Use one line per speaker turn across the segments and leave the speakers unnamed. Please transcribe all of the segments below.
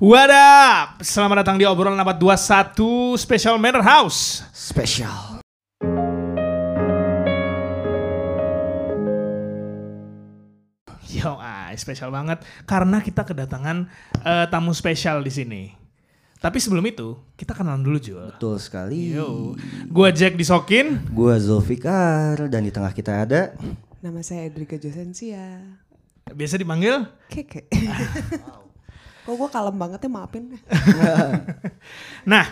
What up? Selamat datang di obrolan abad 21 Special Manor House.
Spesial.
Yo, ah, spesial banget karena kita kedatangan eh, tamu spesial di sini. Tapi sebelum itu, kita kenalan dulu Jul.
Betul sekali.
Yo, gua Jack Disokin.
Gua Zulfikar dan di tengah kita ada
Nama saya Edrika Josensia.
Biasa dipanggil
Keke. Kok gue kalem banget ya maafin.
Nah,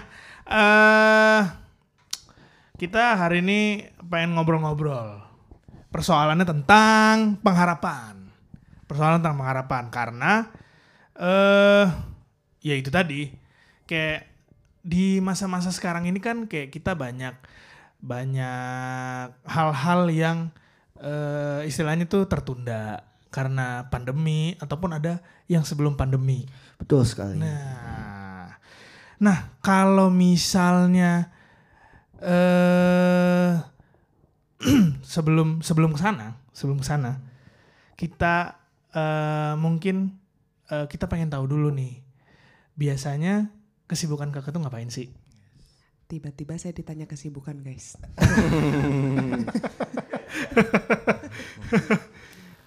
eh kita hari ini pengen ngobrol-ngobrol. Persoalannya tentang pengharapan. Persoalan tentang pengharapan karena eh ya itu tadi kayak di masa-masa sekarang ini kan kayak kita banyak banyak hal-hal yang eh istilahnya tuh tertunda karena pandemi ataupun ada yang sebelum pandemi.
betul sekali.
Nah, nah kalau misalnya eh sebelum sebelum ke sana, sebelum ke sana, kita eh mungkin eh, kita pengen tahu dulu nih, biasanya kesibukan kakak tuh ngapain sih?
Tiba-tiba saya ditanya kesibukan guys.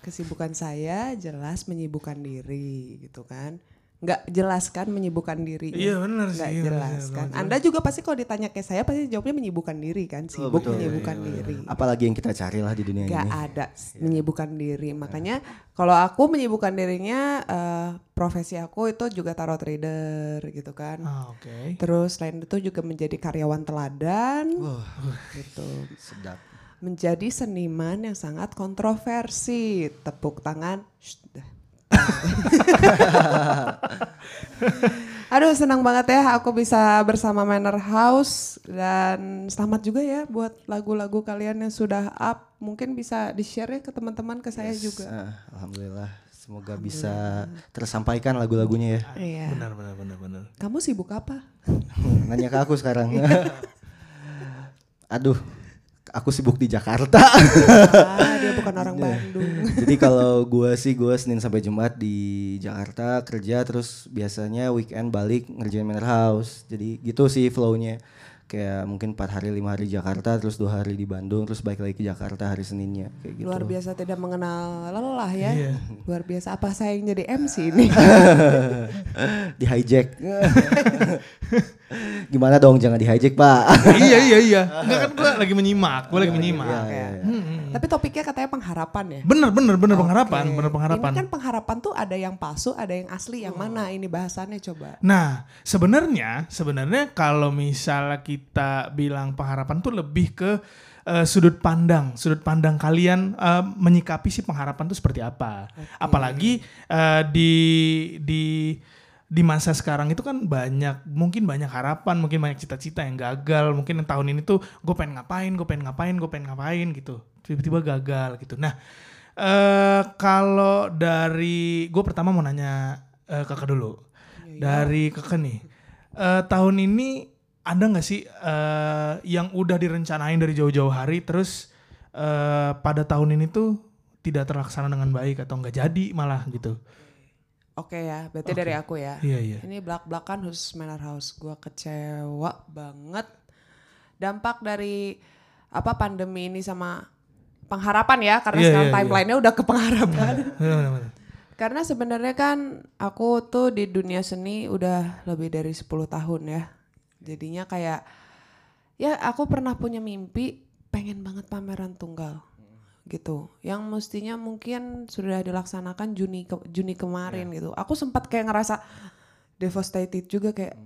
Kesibukan saya jelas menyibukkan diri gitu kan. Nggak jelas kan menyibukkan diri.
Iya, benar sih,
Nggak
iya,
jelas
benar,
kan. Anda juga pasti kalau ditanya ke saya pasti jawabnya menyibukkan diri kan. Sibuk
betul.
menyibukkan
Iya, iya.
diri.
Apalagi yang kita cari lah di dunia
Gak
ini.
ada menyibukkan diri. Makanya kalau aku menyibukkan dirinya eh, profesi aku itu juga tarot trader gitu kan.
Ah, Oke.
Terus selain itu juga menjadi karyawan teladan gitu.
Sedap.
Menjadi seniman yang sangat kontroversi. Tepuk tangan. Aduh senang banget ya aku bisa bersama Manor House dan selamat juga ya buat lagu-lagu kalian yang sudah up. Mungkin bisa di-share ya ke teman-teman ke saya juga.
Ah, Alhamdulillah. Semoga bisa tersampaikan lagu-lagunya ya.
Iya.
Benar, benar, benar, benar.
Kamu sibuk apa?
Nanya ke aku sekarang. Aduh, aku sibuk di Jakarta.
Ah, dia bukan orang Bandung.
Jadi kalau gua sih gua Senin sampai Jumat di Jakarta kerja terus biasanya weekend balik ngerjain Manor House. Jadi gitu sih flow-nya. Kayak mungkin 4 hari 5 hari di Jakarta terus dua hari di Bandung terus balik lagi ke Jakarta hari Seninnya kayak gitu.
Luar biasa tidak mengenal lelah ya.
Iya.
Luar biasa apa saya yang jadi MC ini?
di hijack. Gimana dong jangan di hijack, Pak.
iya, iya, iya. Enggak kan gue lagi menyimak, gue lagi menyimak.
Iya, iya, iya.
Tapi topiknya katanya pengharapan ya.
Bener, bener, bener pengharapan,
Oke.
bener pengharapan.
Ini kan pengharapan tuh ada yang palsu, ada yang asli. Yang mana ini bahasannya coba?
Nah, sebenarnya sebenarnya kalau misalnya kita bilang pengharapan tuh lebih ke eh, sudut pandang, sudut pandang kalian eh, menyikapi si pengharapan tuh seperti apa. Apalagi eh, di di di masa sekarang itu kan banyak mungkin banyak harapan, mungkin banyak cita-cita yang gagal, mungkin yang tahun ini tuh gue pengen ngapain, gue pengen ngapain, gue pengen ngapain gitu. Tiba-tiba gagal gitu. Nah, eh kalau dari gue pertama mau nanya eh, kakak dulu dari kakak nih eh, tahun ini ada nggak sih eh, yang udah direncanain dari jauh-jauh hari terus eh, pada tahun ini tuh tidak terlaksana dengan baik atau nggak jadi malah gitu
Oke ya, berarti dari aku ya.
iya iya
Ini belak-belakan khusus Manor House. Gua kecewa banget. Dampak dari apa pandemi ini sama pengharapan ya, karena
Iya,
sekarang
iya, iya.
timelinenya udah ke pengharapan.
Iya, benar-benar.
Karena sebenarnya kan aku tuh di dunia seni udah lebih dari 10 tahun ya. Jadinya kayak ya aku pernah punya mimpi pengen banget pameran tunggal gitu. Yang mestinya mungkin sudah dilaksanakan Juni ke- Juni kemarin gitu. Aku sempat kayak ngerasa devastated juga kayak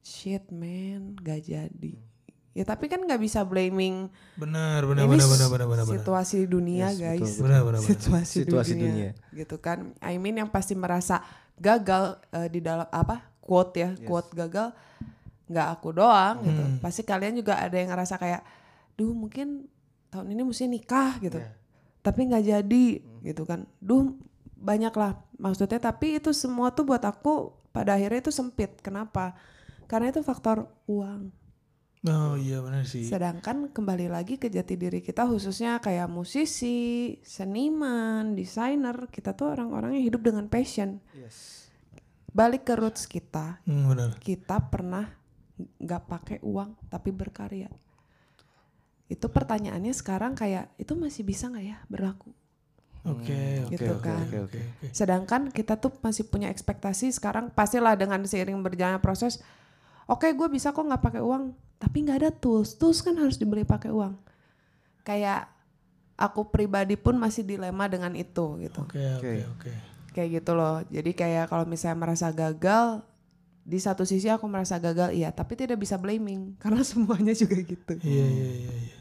shit man, gak jadi. Ya tapi kan nggak bisa blaming
benar benar benar benar benar benar
situasi dunia
Yes,
guys
betul, betul.
Benar, benar, benar.
situasi,
Situasi
dunia,
dunia.
gitu kan I mean yang pasti merasa gagal eh, di dalam apa quote ya quote gagal nggak aku doang gitu
Hmm.
pasti kalian juga ada yang ngerasa kayak duh mungkin tahun ini mesti nikah gitu. Tapi nggak jadi gitu kan. Duh banyak lah maksudnya tapi itu semua tuh buat aku pada akhirnya itu sempit. Kenapa? Karena itu faktor uang.
Oh iya benar sih.
Sedangkan kembali lagi ke jati diri kita khususnya kayak musisi, seniman, desainer, kita tuh orang-orang yang hidup dengan passion. balik ke roots kita.
Hmm, benar.
kita pernah nggak pakai uang tapi berkarya itu pertanyaannya sekarang kayak itu masih bisa nggak ya berlaku
Oke, oke,
gitu
oke,
kan.
oke, oke, oke.
sedangkan kita tuh masih punya ekspektasi sekarang pastilah dengan seiring berjalannya proses oke gue bisa kok nggak pakai uang tapi nggak ada tools tools kan harus dibeli pakai uang kayak aku pribadi pun masih dilema dengan itu gitu
Oke, oke, oke.
kayak gitu loh jadi kayak kalau misalnya merasa gagal di satu sisi aku merasa gagal iya tapi tidak bisa blaming karena semuanya juga gitu
Iya, iya, iya, iya.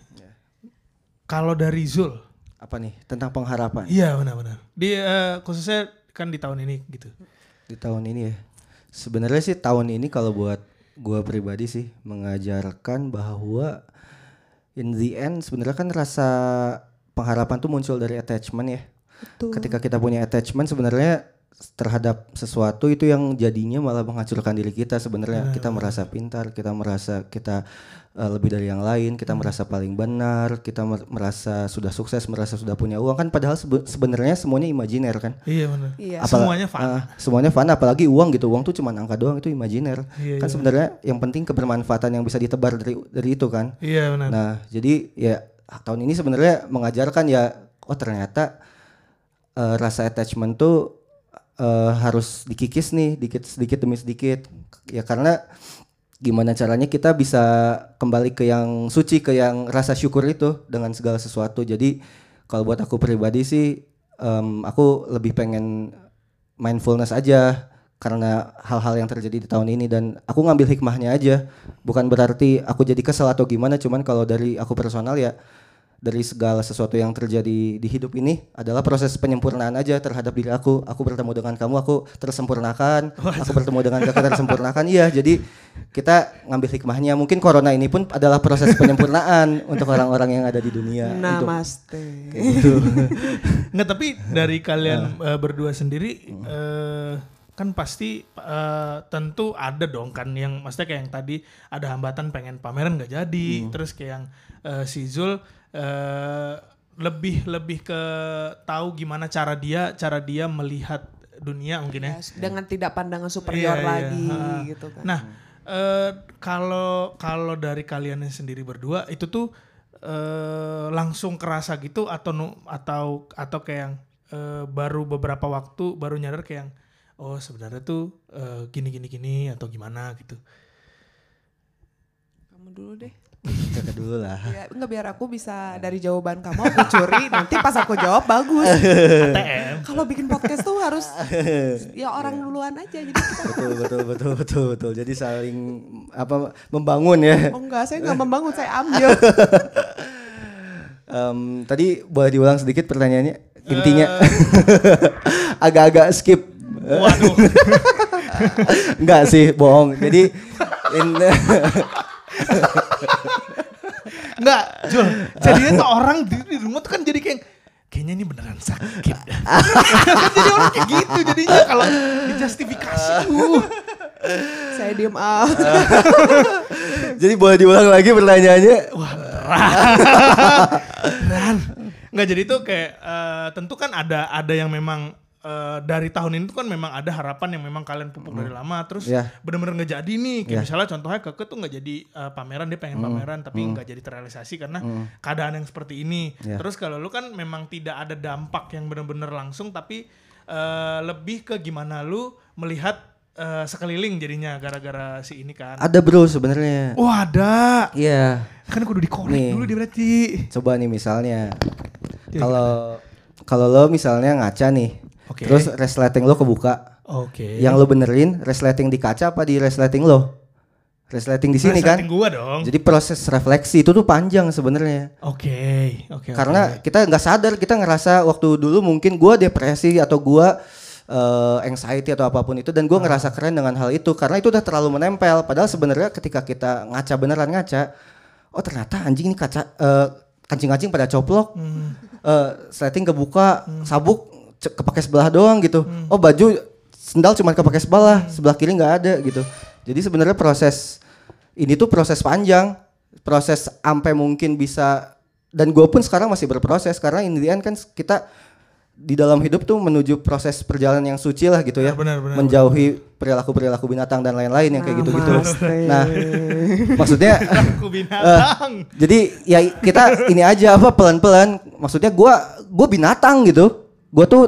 Kalau dari Zul,
Apa nih tentang pengharapan
iya benar-benar. Di eh, khususnya kan di tahun ini gitu.
di tahun ini ya? Sebenarnya sih tahun ini kalau buat gua pribadi sih mengajarkan bahwa in the end sebenarnya kan rasa pengharapan tuh muncul dari attachment ya.
Betul.
Ketika kita punya attachment sebenarnya terhadap sesuatu itu yang jadinya malah menghancurkan diri kita sebenarnya kita merasa pintar kita merasa kita uh, lebih dari yang lain kita merasa paling benar kita mer- merasa sudah sukses merasa sudah punya uang kan padahal sebe- sebenarnya semuanya imajiner kan
Iya benar.
Iya.
Apal-
Semuanya fun.
ah, semuanya fun apalagi uang gitu uang tuh cuma angka doang itu imajiner
Iya,
kan
iya.
sebenarnya yang penting kebermanfaatan yang bisa ditebar dari dari itu kan
Iya benar.
Nah, jadi ya tahun ini sebenarnya mengajarkan ya, oh ternyata eh, rasa attachment tuh eh, harus dikikis nih, dikit sedikit demi sedikit. Ya karena gimana caranya kita bisa kembali ke yang suci, ke yang rasa syukur itu dengan segala sesuatu. Jadi kalau buat aku pribadi sih, em, aku lebih pengen mindfulness aja karena hal-hal yang terjadi di tahun ini dan aku ngambil hikmahnya aja bukan berarti aku jadi kesel atau gimana cuman kalau dari aku personal ya dari segala sesuatu yang terjadi di hidup ini adalah proses penyempurnaan aja terhadap diri aku. Aku bertemu dengan kamu aku tersempurnakan. Aku bertemu dengan kakak tersempurnakan. Iya jadi kita ngambil hikmahnya. Mungkin corona ini pun adalah proses penyempurnaan untuk orang-orang yang ada di dunia. Untuk
Namaste.
kayak gitu.
Nggak, tapi dari kalian eh, berdua sendiri eh, kan pasti eh, tentu ada dong kan yang maksudnya kayak yang tadi ada hambatan pengen pameran nggak jadi, terus kayak yang eh, si Zul eh, lebih lebih ke tahu gimana cara dia cara dia melihat dunia mungkin ya.
Ya, dengan tidak pandangan superior
Iya, iya.
lagi
Ha.
gitu kan.
Nah, eh, kalau kalau dari kalian sendiri berdua itu tuh eh, langsung kerasa gitu atau nu- atau atau kayak yang eh, baru beberapa waktu baru nyadar kayak yang oh sebenarnya tuh eh, gini gini gini atau gimana gitu.
Kamu dulu deh.
Kakak dulu lah.
Ya, enggak biar aku bisa dari jawaban kamu aku curi. Nanti pas aku jawab bagus.
ATM.
Kalau bikin podcast tuh harus ya orang duluan aja jadi kita
betul betul betul betul betul. Jadi saling apa membangun ya.
Oh enggak saya enggak membangun saya ambil.
Em, tadi boleh diulang sedikit pertanyaannya? Intinya. Agak-agak skip.
Waduh.
enggak sih bohong. Jadi in,
Enggak, Jul. Jadinya tuh orang di, di rumah tuh kan jadi kayak kayaknya ini beneran sakit. jadi orang kayak gitu jadinya kalau dijustifikasi. Uh.
saya diem ah.
jadi boleh diulang lagi pertanyaannya
Wah, berat. Berat. Nggak jadi tuh kayak eh, tentu kan ada ada yang memang eh, dari tahun ini tuh kan memang ada harapan yang memang kalian pupuk dari lama terus
Iya.
bener-bener nggak jadi nih. Kayak
Iya.
misalnya contohnya keke tuh nggak jadi eh, pameran dia pengen pameran tapi nggak jadi terrealisasi karena keadaan yang seperti ini.
Iya.
terus kalau lu kan memang tidak ada dampak yang bener-bener langsung tapi eh, lebih ke gimana lu melihat eh, sekeliling jadinya gara-gara si ini kan.
Ada bro sebenarnya.
Wah ada?
Iya.
Kan kudu dikorek dulu dia berarti.
Coba nih misalnya.
Ya,
kalau kalau lo misalnya ngaca nih
Oke.
terus resleting lo kebuka.
Oke.
Yang lo benerin resleting di kaca apa di resleting lo? Resleting di sini kan?
Resleting gua dong.
Jadi proses refleksi itu tuh panjang sebenarnya.
Oke oke
karena
oke.
kita nggak sadar kita ngerasa waktu dulu mungkin gua depresi atau gua eh, anxiety atau apa pun itu dan gua ngerasa keren dengan hal itu. Karena itu udah terlalu menempel. Padahal sebenarnya ketika kita ngaca beneran ngaca oh ternyata anjing ini kaca eh, kancing-kancing pada coplok.
Hmm.
eh sleting kebuka sabuk. ce- kepake sebelah doang gitu oh baju sendal cuma kepake sebelah sebelah kiri nggak ada gitu jadi sebenarnya proses ini tuh proses panjang proses sampai mungkin bisa dan gue pun sekarang masih berproses karena in the end kan kita di dalam hidup tuh menuju proses perjalanan yang suci lah gitu ya.
Benar, benar,
menjauhi perilaku-perilaku binatang dan lain-lain yang kayak gitu-gitu.
Namaste.
Nah, maksudnya
binatang.
jadi ya kita ini aja apa pelan-pelan. Maksudnya gua gua binatang gitu. Gua tuh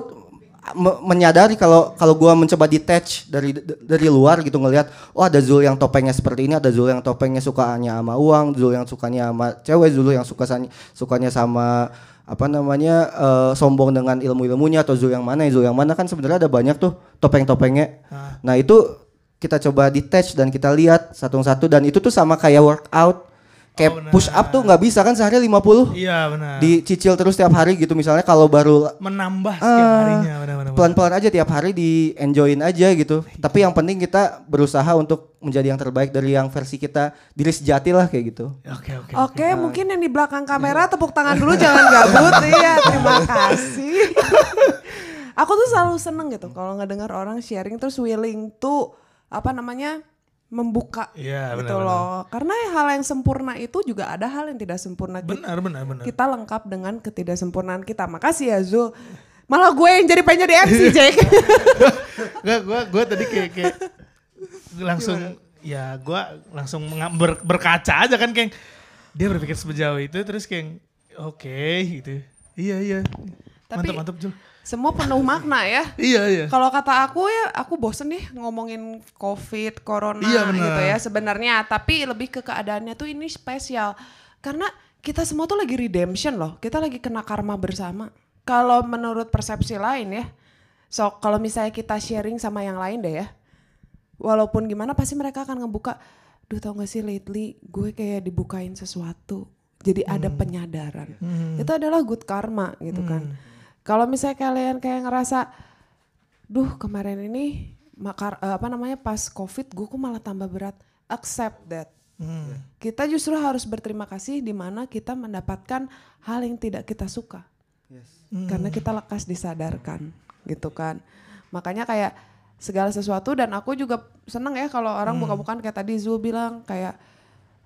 me- menyadari kalau kalau gua mencoba detach dari dari luar gitu ngelihat oh ada Zul yang topengnya seperti ini, ada Zul yang topengnya sukanya sama uang, Zul yang sukanya sama cewek, Zul yang suka sukanya sama apa namanya eh, sombong dengan ilmu-ilmunya atau Zul yang mana, Zul yang mana kan sebenarnya ada banyak tuh topeng-topengnya. Nah, itu kita coba detach dan kita lihat satu-satu dan itu tuh sama kayak workout. Kayak push up tuh nggak bisa kan sehari 50
Iya benar.
dicicil terus tiap hari gitu misalnya kalau baru
Menambah setiap
Ah,
harinya
pelan-pelan aja tiap hari di enjoyin aja gitu tapi yang penting kita berusaha untuk menjadi yang terbaik dari yang versi kita diri sejati lah kayak gitu
Oke oke.
Oke, mungkin yang di belakang kamera tepuk tangan dulu jangan gabut. iya, terima kasih. Aku tuh selalu seneng gitu kalau ngedengar orang sharing terus willing to apa namanya membuka
Iya,
gitu
benar-benar.
loh. Karena hal yang sempurna itu juga ada hal yang tidak sempurna. Kita,
Benar benar benar.
kita lengkap dengan ketidaksempurnaan kita. Makasih ya Zul. Malah gue yang jadi pengen jadi MC, Jack.
Gak, gue gue tadi kayak kayak langsung ya gue langsung ber- berkaca aja kan kayak dia berpikir sejauh itu terus kayak oke gitu. Iya iya.
Tapi-
mantap mantap Jul.
Semua penuh makna ya.
Iya iya.
Kalau kata aku ya, aku bosen nih ngomongin COVID, corona
Iya,
gitu ya sebenarnya. Tapi lebih ke keadaannya tuh ini spesial. Karena kita semua tuh lagi redemption loh. Kita lagi kena karma bersama. Kalau menurut persepsi lain ya. So kalau misalnya kita sharing sama yang lain deh ya. Walaupun gimana pasti mereka akan ngebuka. Duh tau gak sih lately gue kayak dibukain sesuatu. Jadi ada penyadaran. Itu adalah good karma gitu kan. Kalau misalnya kalian kayak ngerasa, duh kemarin ini makar eh, apa namanya pas covid gue kok malah tambah berat. Accept that.
Hmm.
Kita justru harus berterima kasih di mana kita mendapatkan hal yang tidak kita suka. Karena kita lekas disadarkan gitu kan. Makanya kayak segala sesuatu dan aku juga seneng ya kalau orang buka-bukaan kayak tadi Zul bilang kayak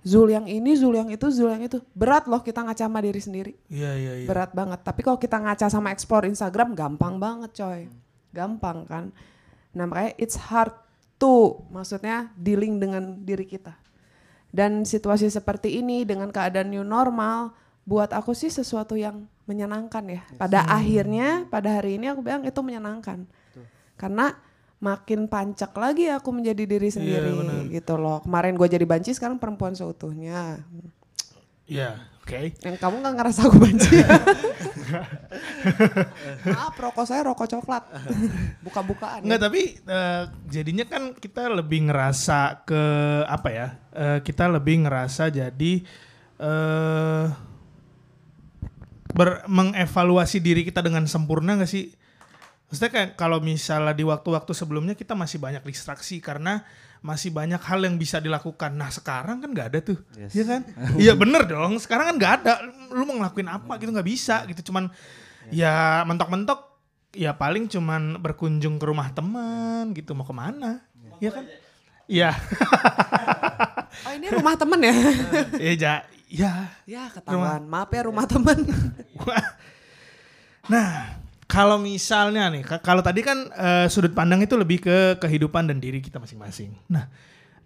Zul yang ini, Zul yang itu, Zul yang itu. Berat loh kita ngaca sama diri sendiri
Iya iya iya.
berat banget. Tapi kalau kita ngaca sama explore Instagram gampang banget coy. Gampang kan. Nah makanya it's hard to maksudnya dealing dengan diri kita. Dan situasi seperti ini dengan keadaan new normal buat aku sih sesuatu yang menyenangkan ya. Pada akhirnya pada hari ini aku bilang itu menyenangkan. Karena makin pancak lagi aku menjadi diri sendiri gitu loh. Kemarin gue jadi banci sekarang perempuan seutuhnya.
Iya oke.
Yang kamu nggak ngerasa aku banci ya? Maaf, rokok saya rokok coklat. Buka-bukaan. ya.
Enggak tapi eh, jadinya kan kita lebih ngerasa ke apa ya? eh, kita lebih ngerasa jadi eh ber, mengevaluasi diri kita dengan sempurna gak sih? Maksudnya kayak kalau misalnya di waktu-waktu sebelumnya kita masih banyak distraksi karena masih banyak hal yang bisa dilakukan. Nah sekarang kan nggak ada tuh, iya kan? Iya bener dong. Sekarang kan nggak ada. Lu mau ngelakuin apa gitu nggak bisa gitu. Cuman ya mentok-mentok ya paling cuman berkunjung ke rumah teman gitu mau ke mana Iya kan iya
Oh ini rumah temen ya?
ya ja ya
ya ketahuan. Maaf ya rumah temen.
nah kalau misalnya nih ka- kalau tadi kan eh, sudut pandang itu lebih ke kehidupan dan diri kita masing-masing. Nah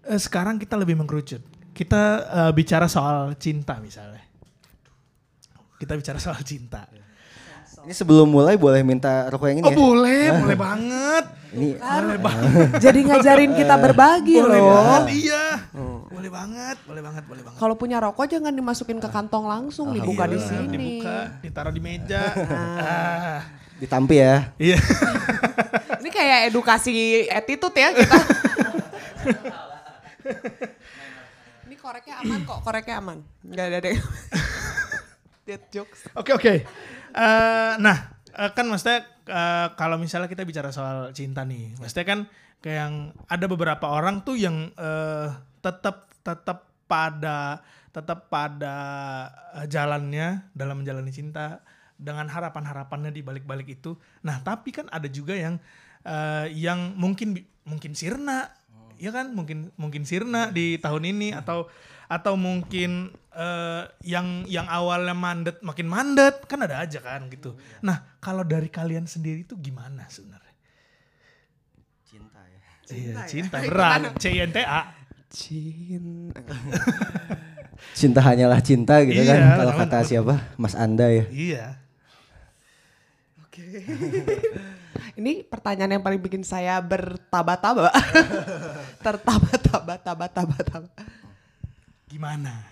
eh, sekarang kita lebih mengkerucut. Kita eh, bicara soal cinta misalnya. Kita bicara soal cinta.
Ini sebelum mulai boleh minta rokok yang ini
oh
ya?
boleh boleh banget.
Ini
boleh banget.
Jadi ngajarin kita berbagi
boleh
loh.
banget iya. Boleh banget boleh banget boleh banget.
Kalau punya rokok jangan dimasukin ke kantong langsung, dibuka di
Iya,
sini.
dibuka ditaruh di meja. Ah.
Ditampi ya
iya
Ini kayak edukasi attitude ya kita. Ini koreknya aman kok, koreknya aman. Enggak ada deh. Dead jokes.
Oke oke. Eh, nah eh, kan maksudnya eh, kalau misalnya kita bicara soal cinta nih, maksudnya kan kayak yang ada beberapa orang tuh yang eh, tetap tetap pada tetap pada jalannya dalam menjalani cinta dengan harapan-harapannya di balik-balik itu. Nah tapi kan ada juga yang eh, yang mungkin mungkin sirna, ya kan mungkin mungkin sirna di tahun ini atau atau mungkin eh, yang yang awalnya mandet makin mandet kan ada aja kan gitu. Nah kalau dari kalian sendiri tuh gimana sebenarnya?
Cinta ya.
Iya, cinta berat. C I N T A.
Cinta.
Cinta hanyalah cinta gitu
Iya,
kan. Kalau kata siapa? Mas Anda ya.
Iya.
Ini pertanyaan yang paling bikin saya bertaba-taba. Tertaba-taba, taba-taba, taba.
Gimana?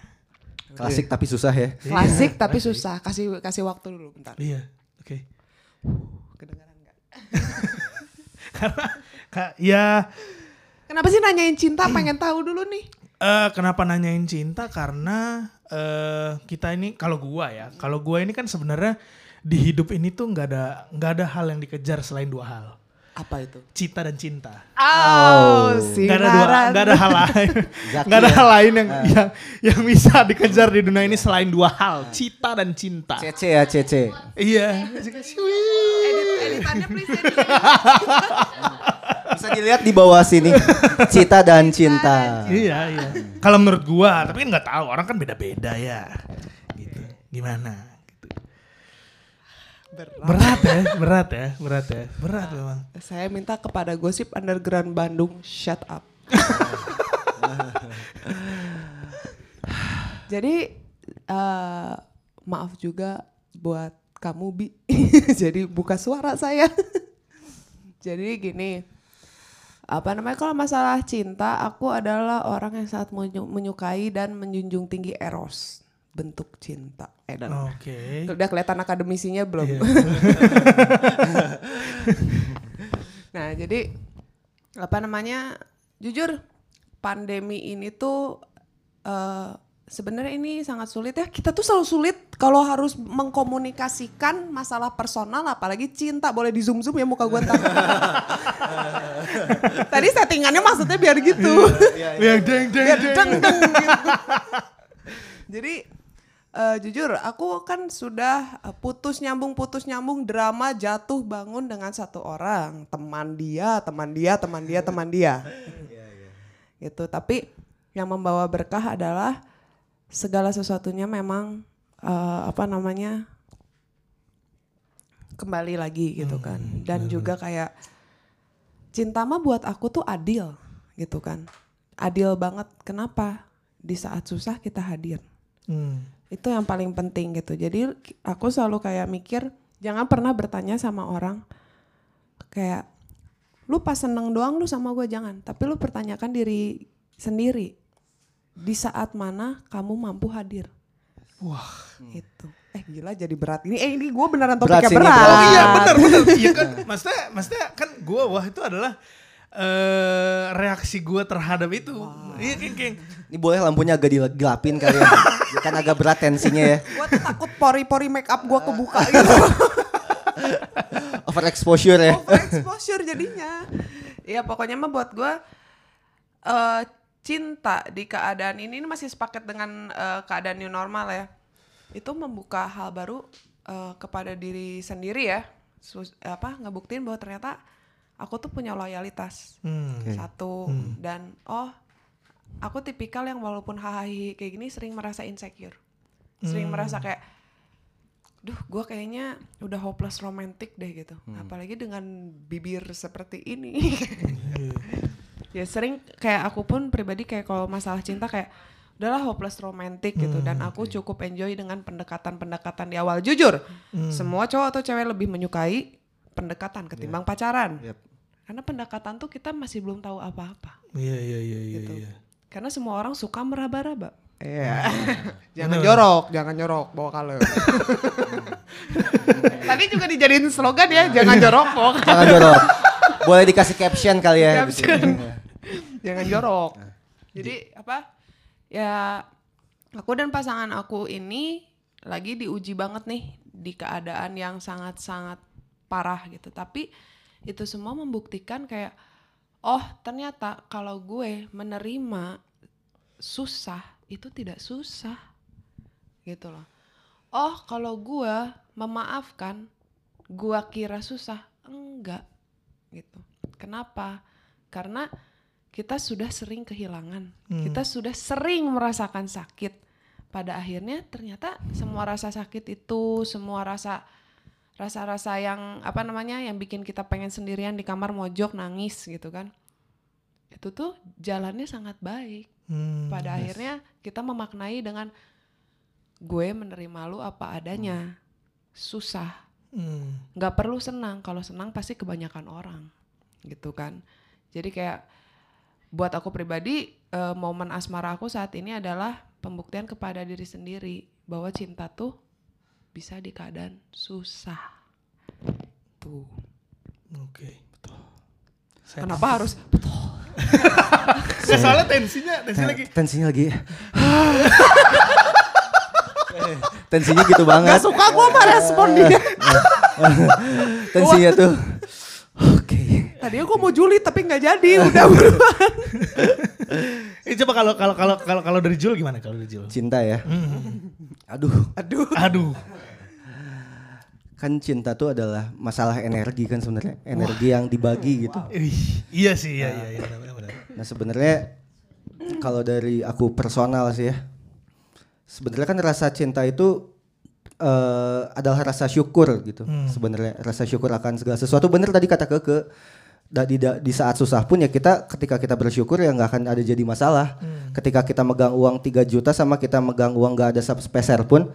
Klasik tapi susah ya.
Klasik tapi susah. Kasih kasih waktu dulu bentar.
Iya. Oke.
Kedengaran nggak?
Karena Kak, ya
Kenapa sih nanyain cinta? Pengen tahu dulu nih.
Eh, kenapa nanyain cinta? Karena eh kita ini kalau gua ya, kalau gua ini kan sebenarnya di hidup ini tuh nggak ada nggak ada hal yang dikejar selain dua hal,
Apa itu?
cinta dan cinta.
Oh,
Nggak ada dua, nggak ada hal lain,
Zaki
nggak ada
ya?
hal lain yang yang yang bisa dikejar di dunia ini selain dua hal, cinta dan cinta.
CC ya CC.
Iya.
Edit, editannya please edit.
Bisa dilihat di bawah sini. Cita dan cinta.
Iya iya. Kalau menurut gua, tapi kan nggak tahu orang kan beda-beda ya. Gitu. Gimana?
Berat.
Berat ya, berat ya, berat ya, berat memang.
Saya minta kepada gosip underground Bandung shut up. Jadi eh, maaf juga buat kamu Bi. Jadi buka suara saya. Jadi gini, apa namanya kalau masalah cinta, aku adalah orang yang sangat menyu- menyukai dan menjunjung tinggi eros bentuk cinta. Eh, dan
Oke.
Udah kelihatan akademisinya belum?
Iya.
nah, jadi apa namanya? Jujur, pandemi ini tuh eh, sebenarnya ini sangat sulit ya. Kita tuh selalu sulit kalau harus mengkomunikasikan masalah personal, apalagi cinta. Boleh di zoom zoom ya muka gue ntar. Tadi settingannya maksudnya biar gitu.
Yang deng deng
biar
deng.
deng deng gitu. Jadi eh, jujur aku kan sudah eh, putus nyambung putus nyambung drama jatuh bangun dengan satu orang. Teman dia teman dia teman dia teman dia. Gitu. Tapi yang membawa berkah adalah segala sesuatunya memang eh, apa namanya kembali lagi gitu kan. dan juga kayak cinta mah buat aku tuh adil gitu kan. Adil banget. Kenapa? Di saat susah kita hadir.
Hmm.
Itu yang paling penting gitu. Jadi aku selalu kayak mikir jangan pernah bertanya sama orang. Kayak lu pas seneng doang lu sama gue jangan. Tapi lu pertanyakan diri sendiri. Di saat mana kamu mampu hadir.
Wah.
itu eh gila jadi berat. Ini eh ini gue beneran topiknya berat,
berat.
Oh iya benar benar. Iya kan, maksudnya maksudnya kan gua wah itu adalah eh reaksi gua terhadap itu. Iya kayak
Ini boleh lampunya agak digelapin kali ya. kan agak berat tensinya ya.
gue takut pori-pori make up gue kebuka gitu
Overexposure ya.
overexposure jadinya. Ya pokoknya mah buat gue eh cinta di keadaan ini, ini masih sepaket dengan eh, keadaan new normal ya. Itu membuka hal baru eh, kepada diri sendiri ya. Sus- apa ngebuktiin bahwa ternyata aku tuh punya loyalitas.
Hmm.
satu. Dan oh aku tipikal yang walaupun hahaha kayak gini sering merasa insecure. Sering merasa kayak duh gue kayaknya udah hopeless romantic deh gitu. Apalagi dengan bibir seperti ini. Ya sering kayak aku pun pribadi kayak kalau masalah cinta kayak udahlah hopeless romantic gitu. Dan aku cukup enjoy dengan pendekatan-pendekatan di awal. Jujur semua cowok atau cewek lebih menyukai pendekatan ketimbang pacaran.
Yep.
Karena pendekatan tuh kita masih belum tahu apa-apa
Iya iya iya iya.
gitu.
iya.
Karena semua orang suka meraba-raba. Iya. jangan jorok, jangan jorok bawa kalem. Tadi juga dijadiin slogan ya, jangan jorok bawa kalem.
Jangan jorok. Boleh dikasih caption kali ya.
Caption. jangan jorok. Jadi apa? Ya aku dan pasangan aku ini lagi diuji banget nih di keadaan yang sangat-sangat parah gitu. Tapi itu semua membuktikan kayak oh ternyata kalau gue menerima susah itu tidak susah gitu loh. Oh kalau gue memaafkan gue kira susah enggak gitu. Kenapa? Karena kita sudah sering kehilangan,
Hmm.
kita sudah sering merasakan sakit. Pada akhirnya ternyata semua rasa sakit itu, semua rasa rasa-rasa yang apa namanya yang bikin kita pengen sendirian di kamar mojok nangis gitu kan. Itu tuh jalannya sangat baik.
Hmm,
Pada akhirnya kita memaknai dengan gue menerima lu apa adanya. Susah,
hmm,
nggak perlu senang kalau senang pasti kebanyakan orang gitu kan jadi kayak buat aku pribadi eh, momen asmara aku saat ini adalah pembuktian kepada diri sendiri bahwa cinta tuh bisa di keadaan susah tuh
Oke. Saya-
kenapa harus
Nggak, soalnya tensinya, tensinya lagi.
Tensinya lagi. Tensinya gitu banget.
Gak suka gue sama respon dia
Tensinya tuh. Oke.
tadinya gue mau julid tapi nggak jadi udah buruan
Eh coba kalau kalau kalau kalau kalau dari Jul gimana kalau dari Jul?
Cinta ya. Aduh,
aduh
Aduh.
Kan cinta tuh adalah masalah energi kan sebenarnya. Energi yang dibagi gitu.
Ih, iya sih, iya iya iya benar benar.
Nah sebenarnya kalau dari aku personal sih ya, sebenarnya kan rasa cinta itu eh, adalah rasa syukur gitu. Sebenarnya rasa syukur akan segala sesuatu. Bener tadi kata keke, da- di, di saat susah pun ya kita ketika kita bersyukur ya nggak akan ada jadi masalah. Ketika kita megang uang 3 juta sama kita megang uang nggak ada sepeser pun,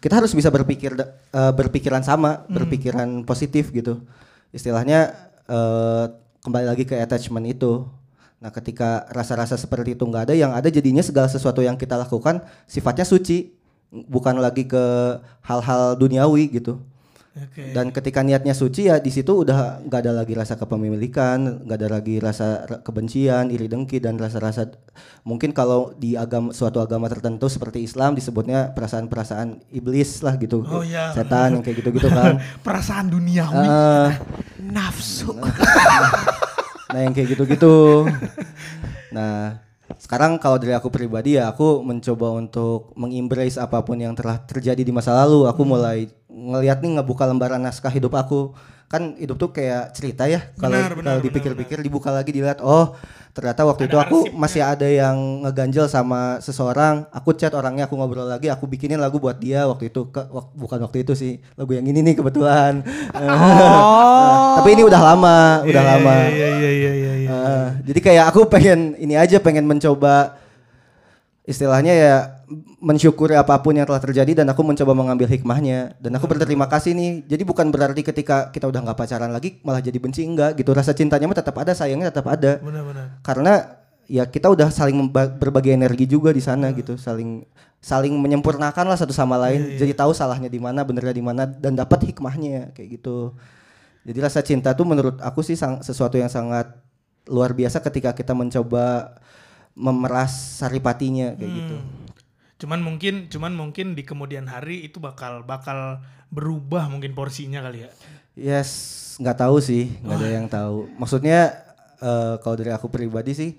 kita harus bisa berpikir eh, berpikiran sama, berpikiran positif gitu. Istilahnya eh, kembali lagi ke attachment itu. Nah, ketika rasa-rasa seperti itu nggak ada, yang ada jadinya segala sesuatu yang kita lakukan sifatnya suci, bukan lagi ke hal-hal duniawi gitu.
Oke.
Dan ketika niatnya suci ya di situ udah nggak ada lagi rasa kepemilikan, nggak ada lagi rasa ra- kebencian, iri dengki dan rasa-rasa mungkin kalau di agama suatu agama tertentu seperti Islam disebutnya perasaan-perasaan iblis lah gitu,
Oh, iya.
setan yang kayak gitu-gitu kan.
Perasaan duniawi.
Eh,
nafsu
nah yang kayak gitu-gitu. Nah sekarang kalau dari aku pribadi ya aku mencoba untuk mengembrace apa pun yang telah terjadi di masa lalu. Aku
Hmm.
mulai ngelihat nih ngebuka lembaran naskah hidup aku. Kan hidup tuh kayak cerita ya. Kalau kalau dipikir-pikir dibuka lagi dilihat oh ternyata waktu itu aku masih ada yang ngeganjel sama seseorang. Aku chat orangnya, aku ngobrol lagi, aku bikinin lagu buat dia waktu itu. Ke, wak- bukan waktu itu sih, lagu yang ini nih kebetulan.
oh
Tapi ini udah lama, udah
Iya,
lama.
Iya iya iya iya iya.
Uh, jadi kayak aku pengen ini aja pengen mencoba istilahnya ya mensyukuri apa pun yang telah terjadi dan aku mencoba mengambil hikmahnya. Dan aku berterima kasih nih. Jadi bukan berarti ketika kita udah nggak pacaran lagi malah jadi benci enggak gitu. Rasa cintanya mah tetap ada sayangnya tetap ada.
Benar benar.
karena ya kita udah saling berbagi energi juga di sana gitu. Saling saling menyempurnakan lah satu sama lain. Jadi tahu salahnya di mana benernya di mana dan dapat hikmahnya kayak gitu. Jadi rasa cinta tuh menurut aku sih sang- sesuatu yang sangat luar biasa ketika kita mencoba memeras saripatinya kayak gitu.
Cuman mungkin cuman mungkin di kemudian hari itu bakal bakal berubah mungkin porsinya kali ya.
yes nggak tahu sih nggak ada yang tahu. Maksudnya eh, kalau dari aku pribadi sih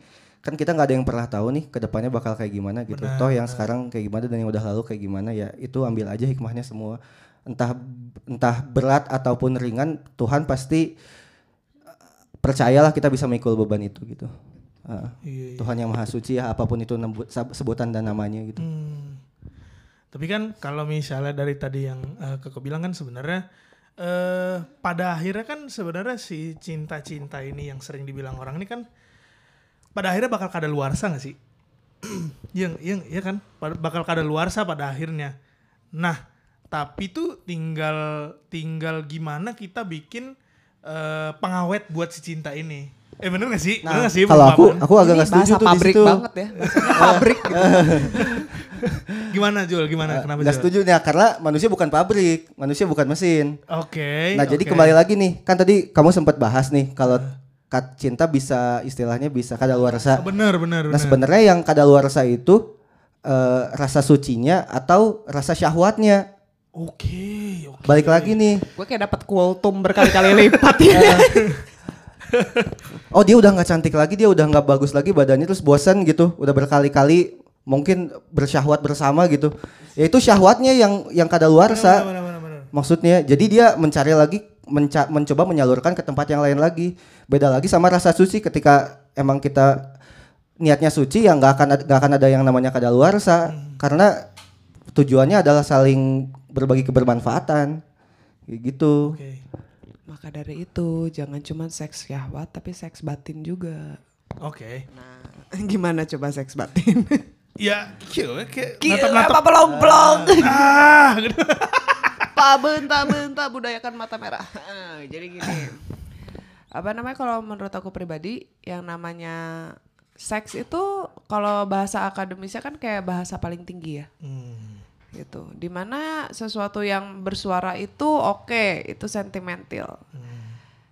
kan kita nggak ada yang pernah tahu nih ke depannya bakal kayak gimana gitu. Toh yang sekarang kayak gimana dan yang udah lalu kayak gimana ya itu ambil aja hikmahnya semua. Entah entah berat ataupun ringan Tuhan pasti percayalah kita bisa memikul beban itu gitu Ah,
Iya, iya.
Tuhan yang maha suci ya apa pun itu sebutan dan namanya gitu
Hmm. Tapi kan kalau misalnya dari tadi yang eh, Keko bilang kan sebenarnya eh pada akhirnya kan sebenarnya si cinta-cinta ini yang sering dibilang orang ini kan pada akhirnya bakal kada luarsa gak sih? yang yang iya kan bakal kada luarsa pada akhirnya. Nah, tapi tuh tinggal tinggal gimana kita bikin eh, pengawet buat si cinta ini. Eh bener gak sih? bener gak sih?
kalau aku aku agak nggak setuju tuh
pabrik
situ
banget ya pabrik gitu.
gimana Jul? Gimana? Kenapa
nggak
Jul?
setuju nih karena manusia bukan pabrik manusia bukan mesin
Oke.
Nah jadi kembali lagi nih, kan tadi kamu sempat bahas nih kalau kat cinta bisa istilahnya bisa kadaluarsa.
Bener bener.
Nah
bener.
sebenarnya yang kadaluarsa itu eh, rasa sucinya atau rasa syahwatnya.
Oke, oke.
Balik lagi nih,
gue kayak dapat kultum berkali-kali lipat ya
oh dia udah nggak cantik lagi, dia udah nggak bagus lagi badannya terus bosan gitu, udah berkali-kali mungkin bersyahwat bersama gitu. Ya itu syahwatnya yang yang kadaluarsa.
Bener, bener, bener.
Maksudnya, jadi dia mencari lagi menca- mencoba menyalurkan ke tempat yang lain lagi. Beda lagi sama rasa suci ketika emang kita niatnya suci ya nggak akan nggak akan ada yang namanya kadaluarsa karena tujuannya adalah saling berbagi kebermanfaatan. Kayak gitu.
Oke.
Maka dari itu jangan cuma seks syahwat tapi seks batin juga.
Oke.
Nah, gimana coba seks batin?
Ya, kayak natap-natap.
apa belong-belong.
Ah, gitu.
Pak benta-benta budayakan mata merah. Ah, Jadi gini. Apa namanya kalau menurut aku pribadi yang namanya seks itu kalau bahasa akademisnya kan kayak bahasa paling tinggi ya.
Hmm.
Gitu. Di mana sesuatu yang bersuara itu oke, itu sentimental.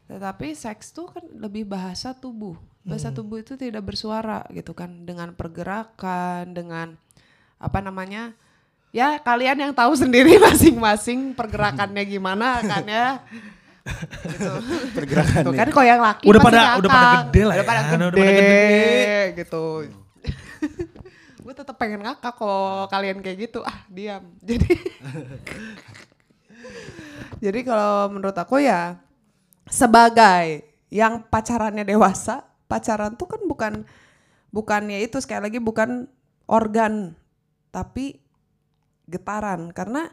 Tetapi seks tuh kan lebih bahasa tubuh. Bahasa tubuh itu tidak bersuara gitu kan, dengan pergerakan, dengan apa namanya? Ya kalian yang tahu sendiri masing-masing pergerakannya gimana kan ya. gitu.
Pergerakan
Tuh kan kalau yang laki
Udah pada- udah pada gede lah
Udah
ya,
pada
udah
gede,
pada gede.
gitu. gue tetap pengen ngakak kalau kalian kayak gitu. Ah, diam. Jadi Jadi kalau menurut aku ya sebagai yang pacarannya dewasa, pacaran tuh kan bukan bukannya itu sekali lagi bukan organ tapi getaran karena